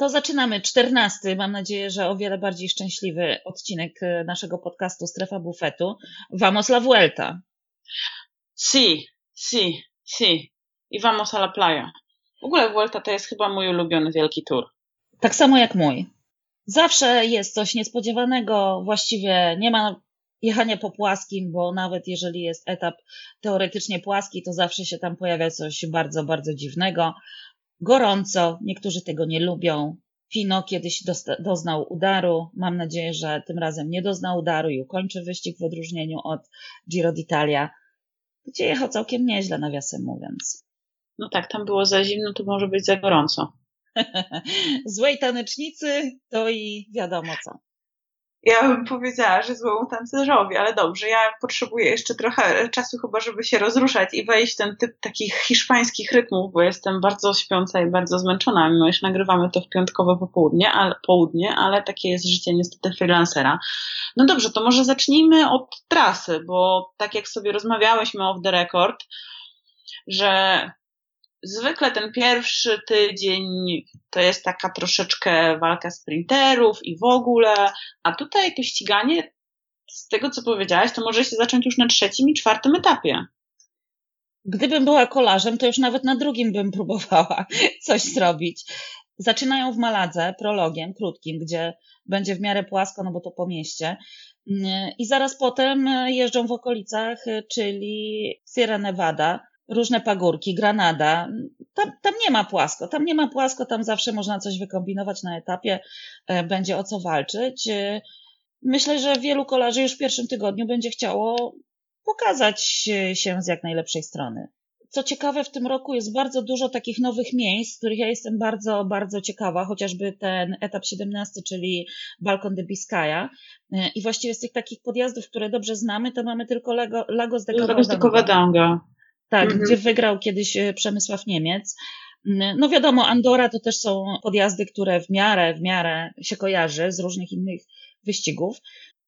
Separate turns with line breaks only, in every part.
To zaczynamy. Czternasty, mam nadzieję, że o wiele bardziej szczęśliwy odcinek e, naszego podcastu Strefa Bufetu. Vamos la Vuelta.
Si, si, si. I vamos a la playa. W ogóle Vuelta to jest chyba mój ulubiony wielki tour.
Tak samo jak mój. Zawsze jest coś niespodziewanego, właściwie nie ma jechania po płaskim, bo nawet jeżeli jest etap teoretycznie płaski, to zawsze się tam pojawia coś bardzo, bardzo dziwnego. Gorąco, niektórzy tego nie lubią. Fino kiedyś doznał udaru. Mam nadzieję, że tym razem nie doznał udaru i ukończy wyścig w odróżnieniu od Giro d'Italia, gdzie jechał całkiem nieźle, nawiasem mówiąc.
No tak, tam było za zimno, to może być za gorąco.
Złej tanecznicy to i wiadomo co.
Ja bym powiedziała, że złemu tancerzowi, ale dobrze, ja potrzebuję jeszcze trochę czasu chyba, żeby się rozruszać i wejść w ten typ takich hiszpańskich rytmów, bo jestem bardzo śpiąca i bardzo zmęczona, mimo iż nagrywamy to w piątkowe popołudnie, ale, południe, ale takie jest życie niestety freelancera. No dobrze, to może zacznijmy od trasy, bo tak jak sobie rozmawiałyśmy off the record, że zwykle ten pierwszy tydzień to jest taka troszeczkę walka sprinterów i w ogóle, a tutaj to ściganie, z tego co powiedziałaś, to może się zacząć już na trzecim i czwartym etapie.
Gdybym była kolarzem, to już nawet na drugim bym próbowała coś zrobić. Zaczynają w Maladze prologiem krótkim, gdzie będzie w miarę płasko, no bo to po mieście. I zaraz potem jeżdżą w okolicach, czyli Sierra Nevada, różne pagórki, Granada. Tam, tam nie ma płasko, tam nie ma płasko, tam zawsze można coś wykombinować na etapie, e, będzie o co walczyć. E, myślę, że wielu kolarzy już w pierwszym tygodniu będzie chciało pokazać się z jak najlepszej strony. Co ciekawe, w tym roku jest bardzo dużo takich nowych miejsc, których ja jestem bardzo, bardzo ciekawa, chociażby ten etap 17, czyli Balkon de Biscaya. E, I właściwie z tych takich podjazdów, które dobrze znamy, to mamy tylko Lagos de
Covadonga.
Tak, mhm. gdzie wygrał kiedyś e, Przemysław Niemiec. No wiadomo, Andora to też są podjazdy, które w miarę, w miarę się kojarzy z różnych innych wyścigów.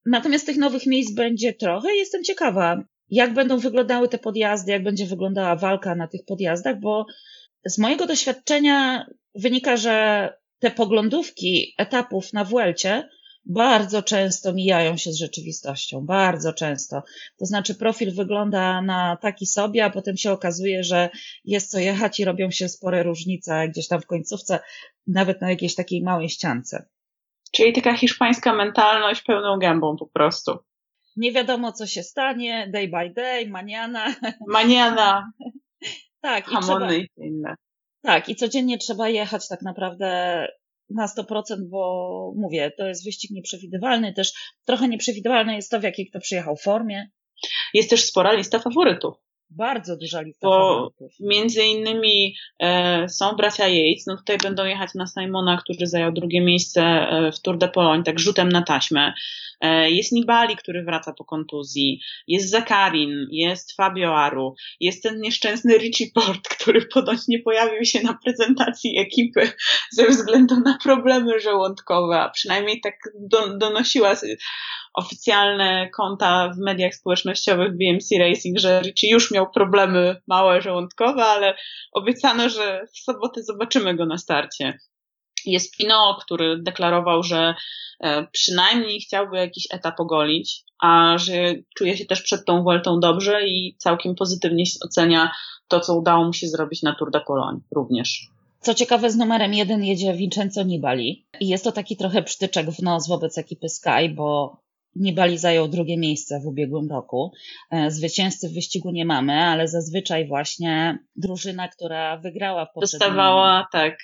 Natomiast tych nowych miejsc będzie trochę. Jestem ciekawa, jak będą wyglądały te podjazdy, jak będzie wyglądała walka na tych podjazdach, bo z mojego doświadczenia wynika, że te poglądówki etapów na Vuelcie bardzo często mijają się z rzeczywistością, bardzo często. To znaczy profil wygląda na taki sobie, a potem się okazuje, że jest co jechać i robią się spore różnice gdzieś tam w końcówce, nawet na jakiejś takiej małej ściance.
Czyli taka hiszpańska mentalność pełną gębą po prostu.
Nie wiadomo, co się stanie, day by day, maniana.
Maniana.
tak.
I trzeba, inne.
Tak, i codziennie trzeba jechać tak naprawdę na 100%, bo mówię, to jest wyścig nieprzewidywalny, też trochę nieprzewidywalne jest to, w jakiej kto przyjechał formie.
Jest też spora lista faworytów.
Bardzo duża lista
bo
faworytów.
Między innymi e, są bracia Yates, no tutaj będą jechać na Simona, który zajął drugie miejsce e, w Tour de Pologne, tak rzutem na taśmę. E, jest Nibali, który wraca po kontuzji, jest Zakarin, jest Fabio Aru, jest ten nieszczęsny Richie Port, który ponoć nie pojawił się na prezentacji ekipy ze względu na problemy żołądkowe, a przynajmniej tak do, donosiła oficjalne konta w mediach społecznościowych BMC Racing, że Richie już miał problemy małe żołądkowe, ale obiecano, że w sobotę zobaczymy go na starcie. Jest Pino, który deklarował, że e, przynajmniej chciałby jakiś etap ogolić, a że czuje się też przed tą Vueltą dobrze i całkiem pozytywnie ocenia to, co udało mu się zrobić na Tour de Cologne również.
Co ciekawe, z numerem jeden jedzie Vincenzo Nibali i jest to taki trochę przytyczek w nos wobec ekipy Sky, bo Nibali zajął drugie miejsce w ubiegłym roku. E, zwycięzcy w wyścigu nie mamy, ale zazwyczaj właśnie drużyna, która wygrała w
poprzednim... Dostawała, tak.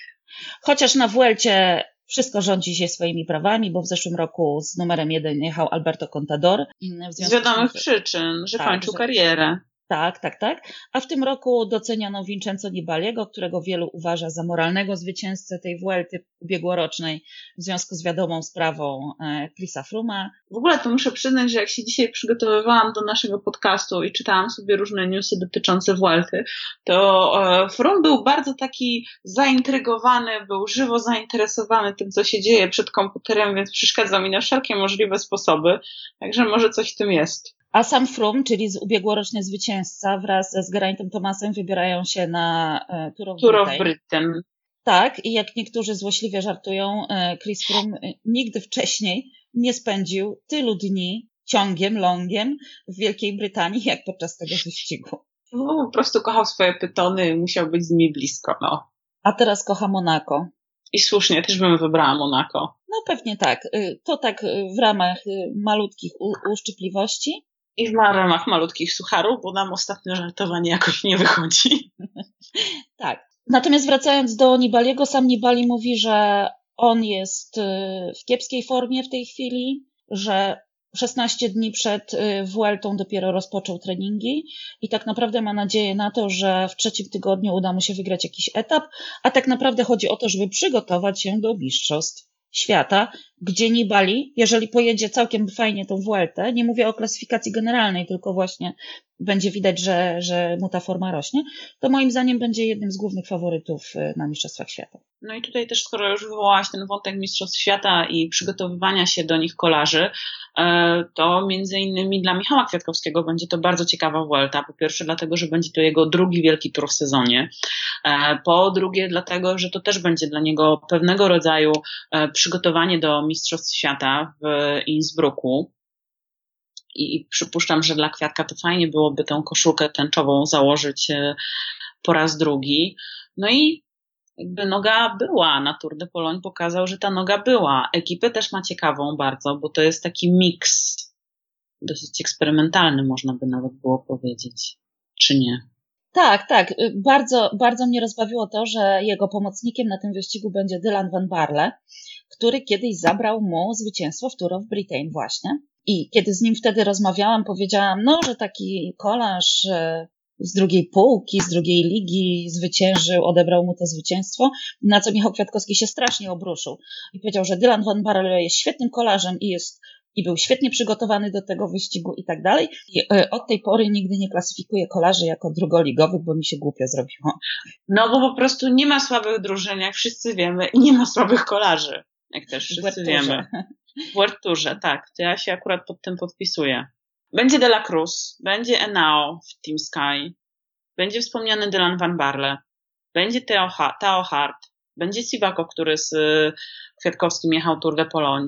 Chociaż na Vuelcie wszystko rządzi się swoimi prawami, bo w zeszłym roku z numerem jeden jechał Alberto Contador.
Z wiadomych przyczyn, że tak, kończył że... karierę.
Tak, tak, tak. A w tym roku doceniono Vincenzo Nibaliego, którego wielu uważa za moralnego zwycięzcę tej Vuelty ubiegłorocznej w związku z wiadomą sprawą e, Chrisa Fruma.
W ogóle to muszę przyznać, że jak się dzisiaj przygotowywałam do naszego podcastu i czytałam sobie różne newsy dotyczące Vuelty, to e, Frum był bardzo taki zaintrygowany, był żywo zainteresowany tym, co się dzieje przed komputerem, więc przeszkadza mi na wszelkie możliwe sposoby. Także może coś w tym jest.
A sam Frum, czyli z ubiegłoroczny zwycięzca wraz z Geraintem Tomasem wybierają się na
Tour of. Tour of Britain.
Tak, i jak niektórzy złośliwie żartują, e, Chris Froome nigdy wcześniej nie spędził tylu dni ciągiem, longiem w Wielkiej Brytanii, jak podczas tego wyścigu.
No, po prostu kochał swoje pytony musiał być z nimi blisko, no.
A teraz kocha Monako.
I słusznie, też bym wybrała Monako.
No pewnie tak. Y, to tak y, w ramach y, malutkich uszczypliwości.
I w ramach malutkich sucharów, bo nam ostatnio żartowanie jakoś nie wychodzi.
tak. Natomiast wracając do Nibaliego, sam Nibali mówi, że on jest w kiepskiej formie w tej chwili, że 16 dni przed Vueltą dopiero rozpoczął treningi i tak naprawdę ma nadzieję na to, że w trzecim tygodniu uda mu się wygrać jakiś etap, a tak naprawdę chodzi o to, żeby przygotować się do mistrzostw świata, gdzie Nibali, jeżeli pojedzie całkiem fajnie tą Vueltę, nie mówię o klasyfikacji generalnej, tylko właśnie będzie widać, że, że mu ta forma rośnie, to moim zdaniem będzie jednym z głównych faworytów y, na Mistrzostwach Świata.
No i tutaj też, skoro już wywołałaś ten wątek Mistrzostw Świata i przygotowywania się do nich kolarzy, e, to między innymi dla Michała Kwiatkowskiego będzie to bardzo ciekawa Vuelta. Po pierwsze dlatego, że będzie to jego drugi wielki tur w sezonie. E, po drugie dlatego, że to też będzie dla niego pewnego rodzaju e, przygotowanie do Mistrzostw Świata w Innsbrucku i, przypuszczam, że dla Kwiatka to fajnie byłoby tę koszulkę tęczową założyć e, po raz drugi. No i jakby noga była na Tour de Pologne, pokazał, że ta noga była. Ekipę też ma ciekawą bardzo, bo to jest taki miks dosyć eksperymentalny, można by nawet było powiedzieć. Czy nie?
Tak, tak. Y, bardzo, bardzo mnie rozbawiło to, że jego pomocnikiem na tym wyścigu będzie Dylan Van Barle, który kiedyś zabrał mu zwycięstwo w Tour of Britain właśnie. I kiedy z nim wtedy rozmawiałam, powiedziałam, no, że taki kolarz z drugiej półki, z drugiej ligi zwyciężył, odebrał mu to zwycięstwo, na co Michał Kwiatkowski się strasznie obruszył i powiedział, że Dylan van Barle jest świetnym kolarzem i jest i był świetnie przygotowany do tego wyścigu i tak dalej. I e, od tej pory nigdy nie klasyfikuję kolarzy jako drugoligowych, bo mi się głupio zrobiło.
No bo po prostu nie ma słabych drużyn, jak wszyscy wiemy, nie ma słabych kolarzy, jak też wszyscy wiemy. W Werturze, tak. To ja się akurat pod tym podpisuję. Będzie De La Cruz, będzie Enao w Team Sky, będzie wspomniany Dylan Van Barle, będzie Theo, Theo Hart, będzie Sivako, który z y, Kwiatkowskim jechał Tour de Pologne.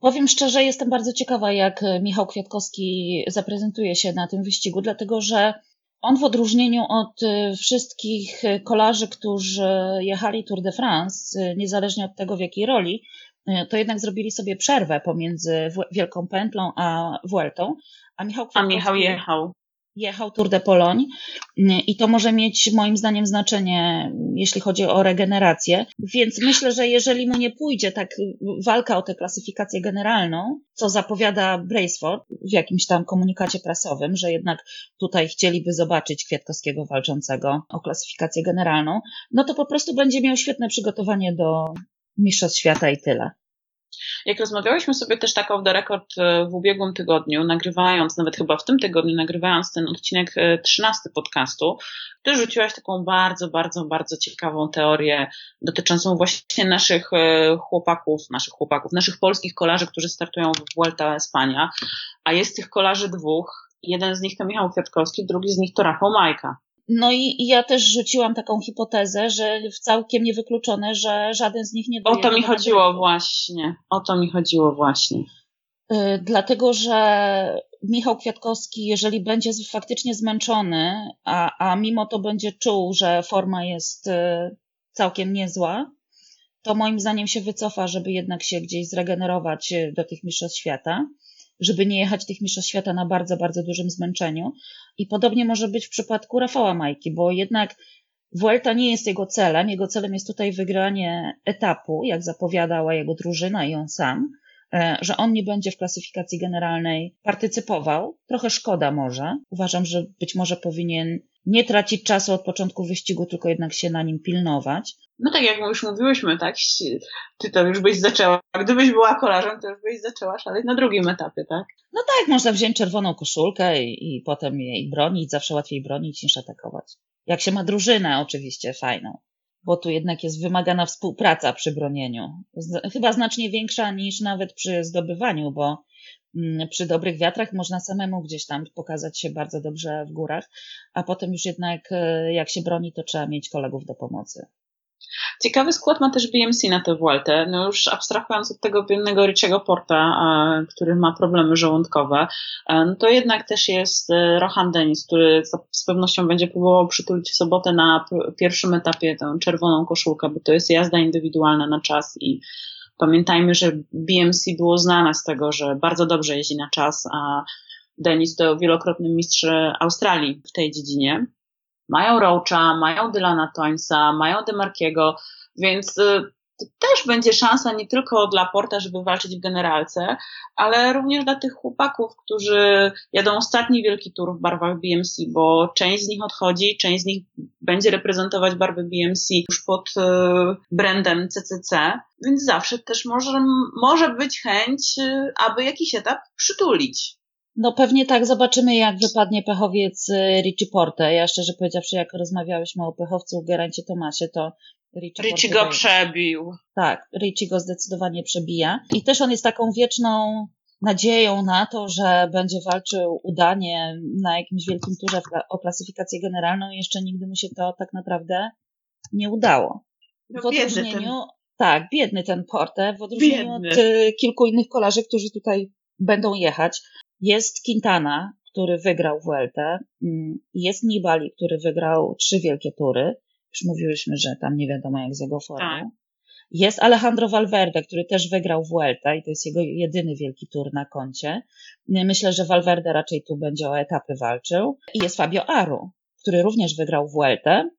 Powiem szczerze, jestem bardzo ciekawa, jak Michał Kwiatkowski zaprezentuje się na tym wyścigu, dlatego że on w odróżnieniu od y, wszystkich kolarzy, którzy jechali Tour de France, y, niezależnie od tego w jakiej roli, to jednak zrobili sobie przerwę pomiędzy Wielką Pętlą a Vueltą, a Michał
A Michał jechał.
Jechał Tour de Pologne mm, i to może mieć moim zdaniem znaczenie, jeśli chodzi o regenerację. Więc myślę, że jeżeli mu nie pójdzie tak walka o tę klasyfikację generalną, co zapowiada Braceford w jakimś tam komunikacie prasowym, że jednak tutaj chcieliby zobaczyć Kwiatkowskiego walczącego o klasyfikację generalną, no to po prostu będzie miał świetne przygotowanie do, Mistrzostw Świata i tyle.
Jak rozmawiałyśmy sobie też tak off the record e, w ubiegłym tygodniu, nagrywając, nawet chyba w tym tygodniu, nagrywając ten odcinek 13 e, podcastu, ty rzuciłaś taką bardzo, bardzo, bardzo ciekawą teorię dotyczącą właśnie naszych e, chłopaków, naszych chłopaków, naszych polskich kolarzy, którzy startują w Vuelta Espania, a jest tych kolarzy dwóch. Jeden z nich to Michał Kwiatkowski, drugi z nich to Rafał Majka.
No i, ja też rzuciłam taką hipotezę, że całkiem niewykluczone, że żaden z nich nie
O to mi chodziło właśnie. O to mi chodziło właśnie.
Yy, dlatego, że Michał Kwiatkowski, jeżeli będzie faktycznie zmęczony, a, a mimo to będzie czuł, że forma jest yy, całkiem niezła, to moim zdaniem się wycofa, żeby jednak się gdzieś zregenerować yy, do tych mistrzostw świata żeby nie jechać tych mistrzostw świata na bardzo, bardzo dużym zmęczeniu. I podobnie może być w przypadku Rafała Majki, bo jednak Vuelta nie jest jego celem. Jego celem jest tutaj wygranie etapu, jak zapowiadała jego drużyna i on sam, e, że on nie będzie w klasyfikacji generalnej partycypował. Trochę szkoda może. Uważam, że być może powinien nie tracić czasu od początku wyścigu, tylko jednak się na nim pilnować.
No tak jak już mówiłyśmy, tak? Ty to już byś zaczęła. Gdybyś była kolarzem, to już byś zaczęła szaleć na drugim etapie, tak?
No tak, można wziąć czerwoną koszulkę i, i potem jej bronić. Zawsze łatwiej bronić niż atakować. Jak się ma drużynę oczywiście fajną. Bo tu jednak jest wymagana współpraca przy bronieniu. Z, chyba znacznie większa niż nawet przy zdobywaniu, bo przy dobrych wiatrach można samemu gdzieś tam pokazać się bardzo dobrze w górach, a potem już jednak e, jak się broni, to trzeba mieć kolegów do pomocy.
Ciekawy skład ma też BMC na tę Vueltę. No już abstrahując od tego biednego Richiego Porta, który ma problemy żołądkowe, no to jednak też jest e, Rohan Dennis, który z pewnością będzie próbował przytulić sobotę na pierwszym etapie tę czerwoną koszulkę, bo to jest jazda indywidualna na czas i pamiętajmy, że BMC było znane z tego, że bardzo dobrze jeździ na czas, a Denis to wielokrotny mistrz Australii w tej dziedzinie. Mają Roacha, mają Dylana Toynsa, mają Demarkiego, więc y, też będzie szansa nie tylko dla Porta, żeby walczyć w generalce, ale również dla tych chłopaków, którzy jadą ostatni wielki tur w barwach BMC, bo część z nich odchodzi, część z nich będzie reprezentować barwy BMC już pod y, brandem CCC, więc zawsze też może, może być chęć, y, aby jakiś etap przytulić.
No pewnie tak, zobaczymy jak wypadnie pechowiec y, Richie Porte. Ja szczerze powiedziawszy, jak rozmawiałyśmy o pechowcu Gerancie Tomasie, to
Richie, Richie go przebił.
Tak, Richie go zdecydowanie przebija. I też on jest taką wieczną nadzieją na to, że będzie walczył udanie na jakimś wielkim turze o klasyfikację generalną i jeszcze nigdy mu się to tak naprawdę nie udało.
No, w odróżnieniu, ten...
tak, biedny ten Porte, w odróżnieniu biedny. od y, kilku innych kolarzy, którzy tutaj będą jechać. Jest Quintana, który wygrał Vueltę, mm, jest Nibali, który wygrał trzy wielkie tury. Już mówiłyśmy, że tam nie wiadomo jak z jego formą. Tak. Jest Alejandro Valverde, który też wygrał Vueltę i to jest jego jedyny wielki tur na koncie. Myślę, że Valverde raczej tu będzie o etapy walczył. I jest Fabio Aru, który również wygrał Vueltę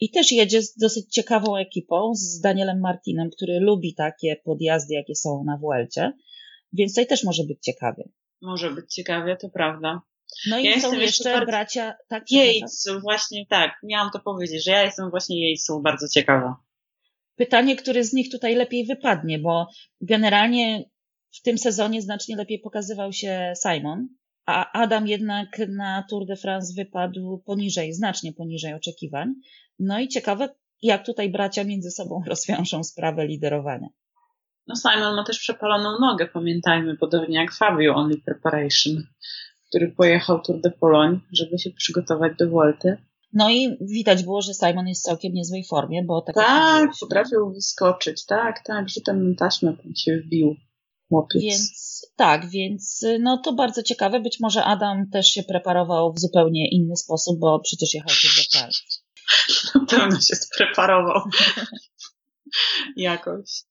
i też jedzie z dosyć ciekawą ekipą, z Danielem Martinem, który lubi takie podjazdy, jakie są na Vuelcie. Więc tutaj też może być ciekawie
może być ciekawie, to prawda.
No i ja są jeszcze bardzo... bracia, tak?
Yates, właśnie tak, miałam to powiedzieć, że ja jestem właśnie Yatesów bardzo ciekawa.
Pytanie, który z nich tutaj lepiej wypadnie, bo generalnie w tym sezonie znacznie lepiej pokazywał się Simon, a Adam jednak na Tour de France wypadł poniżej, znacznie poniżej oczekiwań. No i ciekawe, jak tutaj bracia między sobą rozwiążą sprawę liderowania.
No Simon ma też przepaloną nogę, pamiętajmy, podobnie jak Fabio Only Preparation, który pojechał Tour de Pologne, żeby się przygotować do Volty.
No i widać było, że Simon jest w całkiem niezłej formie, bo tak.
Tak, potrafił wyskoczyć, tak, tak, że ten taśmę się wbił. Chłopiec.
Więc tak, więc no to bardzo ciekawe. Być może Adam też się preparował w zupełnie inny sposób, bo przecież jechał Tour de France.
Na pewno się spreparował. Jakoś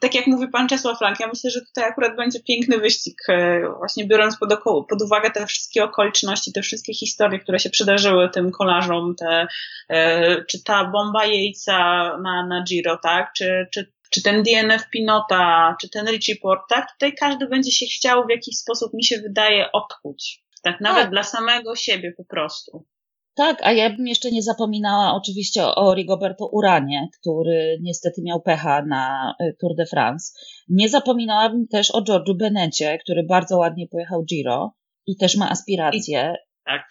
tak jak mówi pan Czesław Frank, ja myślę, że tutaj akurat będzie piękny wyścig, e, właśnie biorąc pod, pod uwagę te wszystkie okoliczności, te wszystkie historie, które się przydarzyły tym kolarzom, te, e, czy ta bomba jejca na, na Giro, tak, czy, czy, czy ten DNF Pinota, czy ten Richie Port, tak, tutaj każdy będzie się chciał w jakiś sposób, mi się wydaje, odkuć. Tak, nawet tak. dla samego siebie po prostu.
Tak, a ja bym jeszcze nie zapominała oczywiście o Rigoberto Uranie, który niestety miał pecha na y, Tour de France. Nie zapominałabym też o George'u Benecie, który bardzo ładnie pojechał Giro i też ma aspiracje.
I, tak,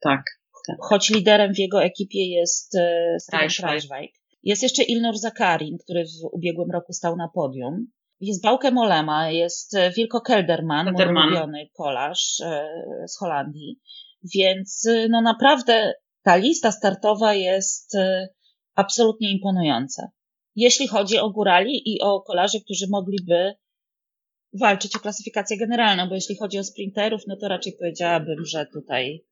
tak, tak.
Choć liderem w jego ekipie jest y, Steven. Jest jeszcze Ilnur Zakarin, który w ubiegłym roku stał na podium. Jest Bauke Molema, jest y, Wilko Kelderman, Kelderman. mój ulubiony kolarz z Holandii. Więc y, no naprawdę ta lista startowa jest y, absolutnie imponująca. Jeśli chodzi o górali i o kolarzy, którzy mogliby walczyć o klasyfikację generalną, bo jeśli chodzi o sprinterów, no to raczej powiedziałabym, że tutaj.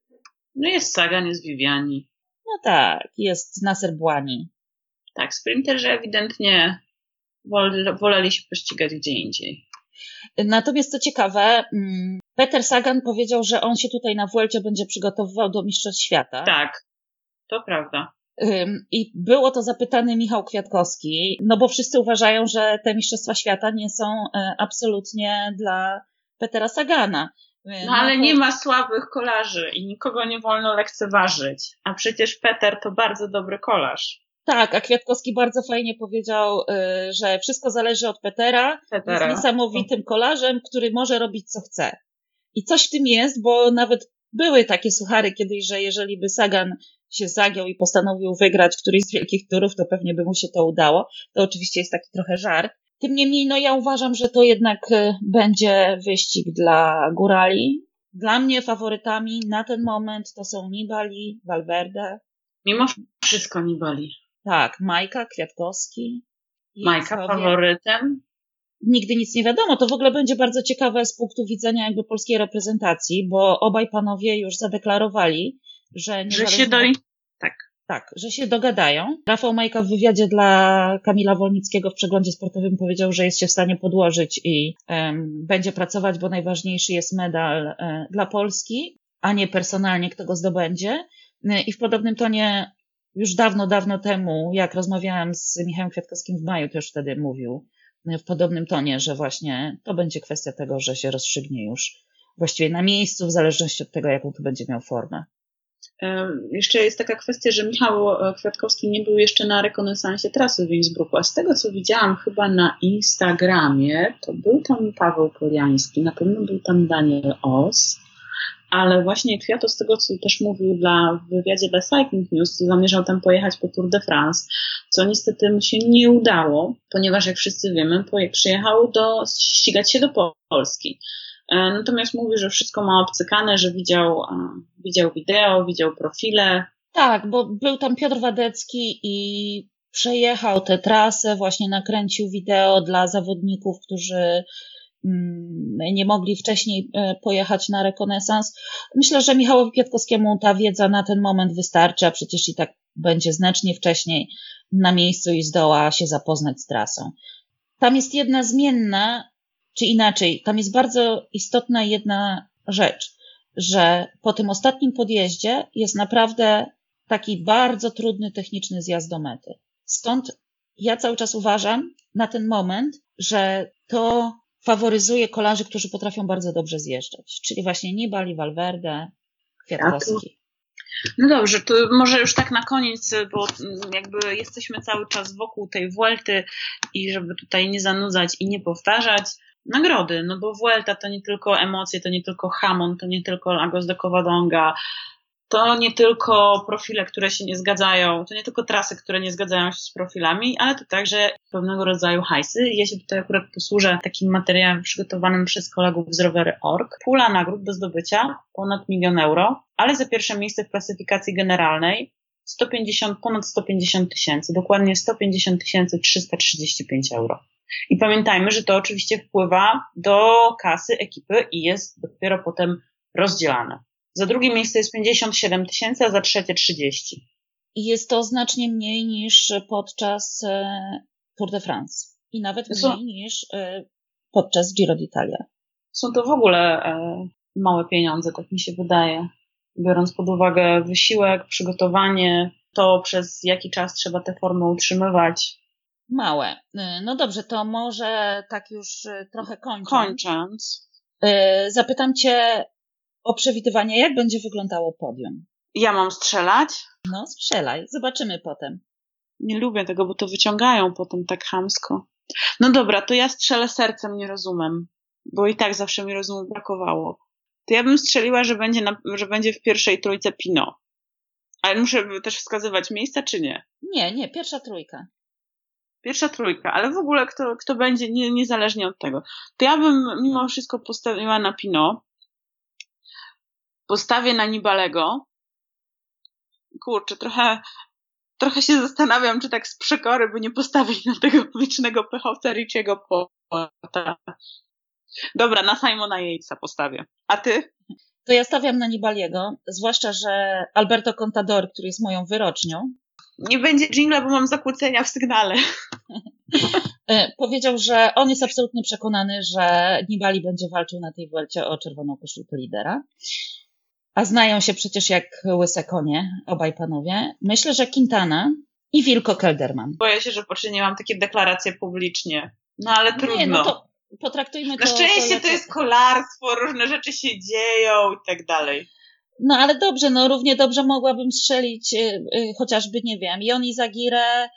No jest Sagan, jest Viviani.
No tak, jest Nasser Błani.
Tak, sprinterzy ewidentnie woleli się pościgać gdzie indziej.
Natomiast co ciekawe, mm, Peter Sagan powiedział, że on się tutaj na Vuelcie będzie przygotowywał do Mistrzostw Świata.
Tak, to prawda.
I było to zapytany Michał Kwiatkowski, no bo wszyscy uważają, że te Mistrzostwa Świata nie są e, absolutnie dla Petera Sagana.
No, no ale to... nie ma słabych kolarzy i nikogo nie wolno lekceważyć. A przecież Peter to bardzo dobry kolarz.
Tak, a Kwiatkowski bardzo fajnie powiedział, y, że wszystko zależy od Petera. Petera. Jest niesamowitym kolarzem, który może robić co chce. I coś w tym jest, bo nawet były takie suchary kiedyś, że jeżeli by Sagan się zagiął i postanowił wygrać któryś z wielkich turów, to pewnie by mu się to udało. To oczywiście jest taki trochę żart. Tym niemniej, no ja uważam, że to jednak y, będzie wyścig dla górali. Dla mnie faworytami na ten moment to są Nibali, Valverde.
Mimo wszystko Nibali.
Tak, Majka, Kwiatkowski.
Majka faworytem?
Nigdy nic nie wiadomo. To w ogóle będzie bardzo ciekawe z punktu widzenia jakby polskiej reprezentacji, bo obaj panowie już zadeklarowali, że...
Że się do... Tak.
Tak, że się dogadają. Rafał Majka w wywiadzie dla Kamila Wolnickiego w przeglądzie sportowym powiedział, że jest się w stanie podłożyć i um, będzie pracować, bo najważniejszy jest medal um, dla Polski, a nie personalnie kto go zdobędzie. I w podobnym tonie już dawno, dawno temu, jak rozmawiałam z Michałem Kwiatkowskim w maju, już wtedy mówił w podobnym tonie, że właśnie to będzie kwestia tego, że się rozstrzygnie już właściwie na miejscu, w zależności od tego, jaką to będzie miał formę.
Jeszcze jest taka kwestia, że Michał e, Kwiatkowski nie był jeszcze na rekonesansie trasy w Innsbrucku, a z tego co widziałam chyba na Instagramie, to był tam Paweł Poliański, na pewno był tam Daniel Os, ale właśnie Kwiato z tego, co też mówił dla, w wywiadzie dla Cycling News, zamierzał tam pojechać po Tour de France, co niestety mu się nie udało, ponieważ jak wszyscy wiemy, przyjechał do, ścigać się do Polski. E, natomiast mówi, że wszystko ma obcykane, że widział, widział wideo, widział profile.
Tak, bo był tam Piotr Wadecki i przejechał tę trasę, właśnie nakręcił wideo dla zawodników, którzy nie mogli wcześniej e, pojechać na rekonesans. Myślę, że Michałowi Kwiatkowskiemu ta wiedza na ten moment wystarczy, a przecież i tak będzie znacznie wcześniej na miejscu i zdoła się zapoznać z trasą. Tam jest jedna zmienna, czy inaczej, tam jest bardzo istotna jedna rzecz, że po tym ostatnim podjeździe jest naprawdę taki bardzo trudny techniczny zjazd do mety. Stąd ja cały czas uważam na ten moment, że to faworyzuje kolarzy, którzy potrafią bardzo dobrze zjeżdżać, czyli właśnie Nibali, Valverde, Kwiatkowski.
No dobrze, to może już tak na koniec, bo jakby jesteśmy cały czas wokół tej Vuelty i żeby tutaj nie zanudzać i nie powtarzać, nagrody, no bo Vuelta to nie tylko emocje, to nie tylko Hamon, to nie tylko Lagos de Covadonga, to nie tylko profile, które się nie zgadzają, to nie tylko trasy, które nie zgadzają się z profilami, ale to także pewnego rodzaju hajsy. Ja się tutaj akurat posłużę takim materiałem przygotowanym przez kolegów z Rowery.org. Pula nagród do zdobycia ponad milion euro, ale za pierwsze miejsce w klasyfikacji generalnej 150, ponad 150 tysięcy, dokładnie 150 335 euro. I pamiętajmy, że to oczywiście wpływa do kasy ekipy i jest dopiero potem rozdzielane. Za drugie miejsce jest 57 tysięcy, a za trzecie 30.
I jest to znacznie mniej niż podczas e, Tour de France. I nawet mniej są, niż e, podczas Giro d'Italia.
Są to w ogóle e, małe pieniądze, tak mi się wydaje. Biorąc pod uwagę wysiłek, przygotowanie, to przez jaki czas trzeba tę formę utrzymywać,
małe. No dobrze, to może tak już trochę kończąc.
Kończąc.
Zapytam Cię o przewidywanie, jak będzie wyglądało podium.
Ja mam strzelać?
No, strzelaj, zobaczymy potem.
Nie lubię tego, bo to wyciągają potem tak chamsko. No dobra, to ja strzelę sercem, nie rozumiem, bo i tak zawsze mi rozumu brakowało. To ja bym strzeliła, że będzie, na, że będzie w pierwszej trójce Pino. Ale muszę też wskazywać miejsca, czy nie?
Nie, nie, pierwsza trójka.
Pierwsza trójka, ale w ogóle kto, kto będzie, nie, niezależnie od tego. To ja bym mimo wszystko postawiła na Pino. Postawię na Nibalego. Kurczę, trochę, trochę się zastanawiam, czy tak z przekory, by nie postawić na tego wiecznego pechowca Richiego. Dobra, na Simona Yatesa postawię. A ty?
To ja stawiam na Nibaliego, zwłaszcza, że Alberto Contador, który jest moją wyrocznią,
nie będzie jingla, bo mam zakłócenia w sygnale.
E, powiedział, że on jest absolutnie przekonany, że Nibali będzie walczył na tej Welcie o czerwoną koszulkę lidera. A znają się przecież jak łyse konie, obaj panowie. Myślę, że Quintana i Wilko Kelderman.
Boję się, że poczyniłam takie deklaracje publicznie. No ale trudno. Nie, no
to potraktujmy to...
Na szczęście to, to jest kolarstwo, różne rzeczy się dzieją i tak dalej.
No ale dobrze, no równie dobrze mogłabym strzelić y, y, chociażby, nie wiem, Joni Zagirę,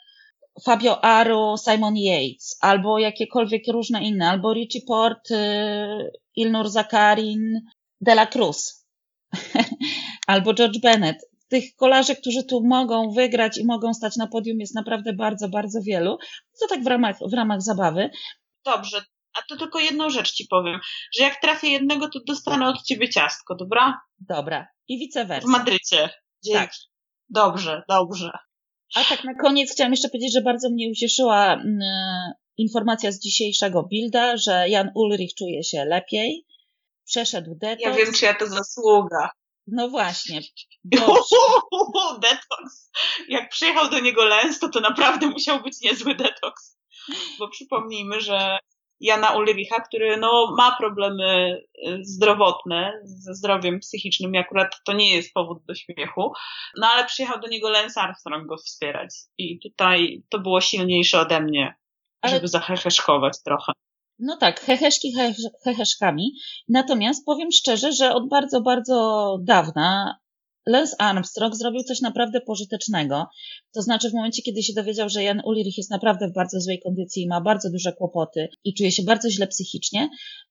Fabio Aru, Simon Yates, albo jakiekolwiek różne inne, albo Richie Port, y, Ilnur Zakarin, De La Cruz, albo George Bennett. Tych kolarzy, którzy tu mogą wygrać i mogą stać na podium jest naprawdę bardzo, bardzo wielu. To tak w ramach, w ramach zabawy.
Dobrze, a to tylko jedną rzecz ci powiem, że jak trafię jednego, to dostanę od ciebie ciastko, dobra?
Dobra. I vice versa.
W Madrycie. Dzięki. Tak. Dobrze, dobrze.
A tak na koniec chciałam jeszcze powiedzieć, że bardzo mnie ucieszyła mm, informacja z dzisiejszego Bilda, że Jan Ulrich czuje się lepiej, przeszedł detoks.
Ja wiem, czy ja to zasługa.
No właśnie.
detoks. Jak przyjechał do niego Lens, to to naprawdę musiał być niezły detoks. Bo przypomnijmy, że Jana Ulricha, który no, ma problemy y, zdrowotne ze zdrowiem psychicznym i akurat to nie jest powód do śmiechu, no ale przyjechał do niego Lance Armstrong go wspierać i tutaj to było silniejsze ode mnie, ale... żeby zaheheszkować trochę.
No tak, heheszki heheszkami. Natomiast powiem szczerze, że od bardzo, bardzo dawna Lance Armstrong zrobił coś naprawdę pożytecznego. To znaczy, w momencie, kiedy się dowiedział, że Jan Ulrich jest naprawdę w bardzo złej kondycji i ma bardzo duże kłopoty i czuje się bardzo źle psychicznie,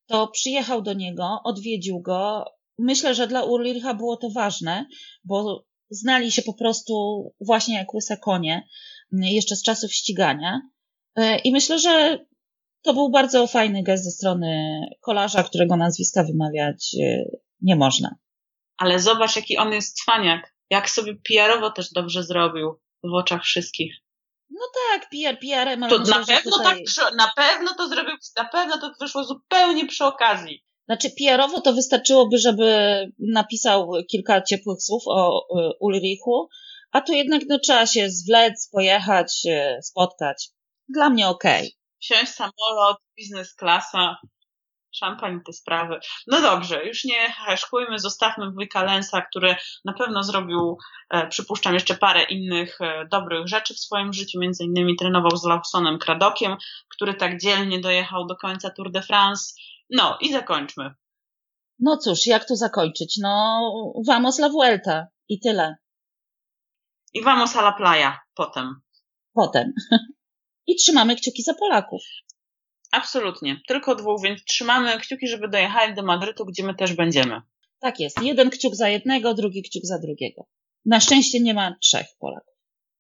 to przyjechał do niego, odwiedził go. Myślę, że dla Ulricha było to ważne, bo znali się po prostu właśnie jak łyse konie, jeszcze z czasów ścigania. E, I myślę, że to był bardzo fajny gest ze strony kolarza, którego nazwiska wymawiać e, nie można.
Ale zobacz, jaki on jest cwaniak. Jak sobie PR-owo też dobrze zrobił w oczach wszystkich.
No tak, PR, PR-em, ale
to myślę, na pewno tutaj... tak, na pewno to zrobił, na pewno to wyszło zupełnie przy okazji.
Znaczy, PR-owo to wystarczyłoby, żeby napisał kilka ciepłych słów o Ulrichu, a tu jednak no, trzeba się zwlec, pojechać, e, spotkać. Dla mnie okej. Okay
wsiąść samolot, biznes klasa, szampań te sprawy. No dobrze, już nie haszkujmy, zostawmy wujka Lensa, który na pewno zrobił, e, przypuszczam, jeszcze parę innych e, dobrych rzeczy w swoim życiu, między innymi trenował z Lawsonem Kradokiem, który tak dzielnie dojechał do końca Tour de France. No i zakończmy.
No cóż, jak tu zakończyć? No, vamos la Vuelta i tyle.
I vamos a la playa potem.
Potem. i trzymamy kciuki za Polaków.
Absolutnie. Tylko dwóch, więc trzymamy kciuki, żeby dojechali do Madrytu, gdzie my też będziemy.
Tak jest. Jeden kciuk za jednego, drugi kciuk za drugiego. Na szczęście nie ma trzech Polaków.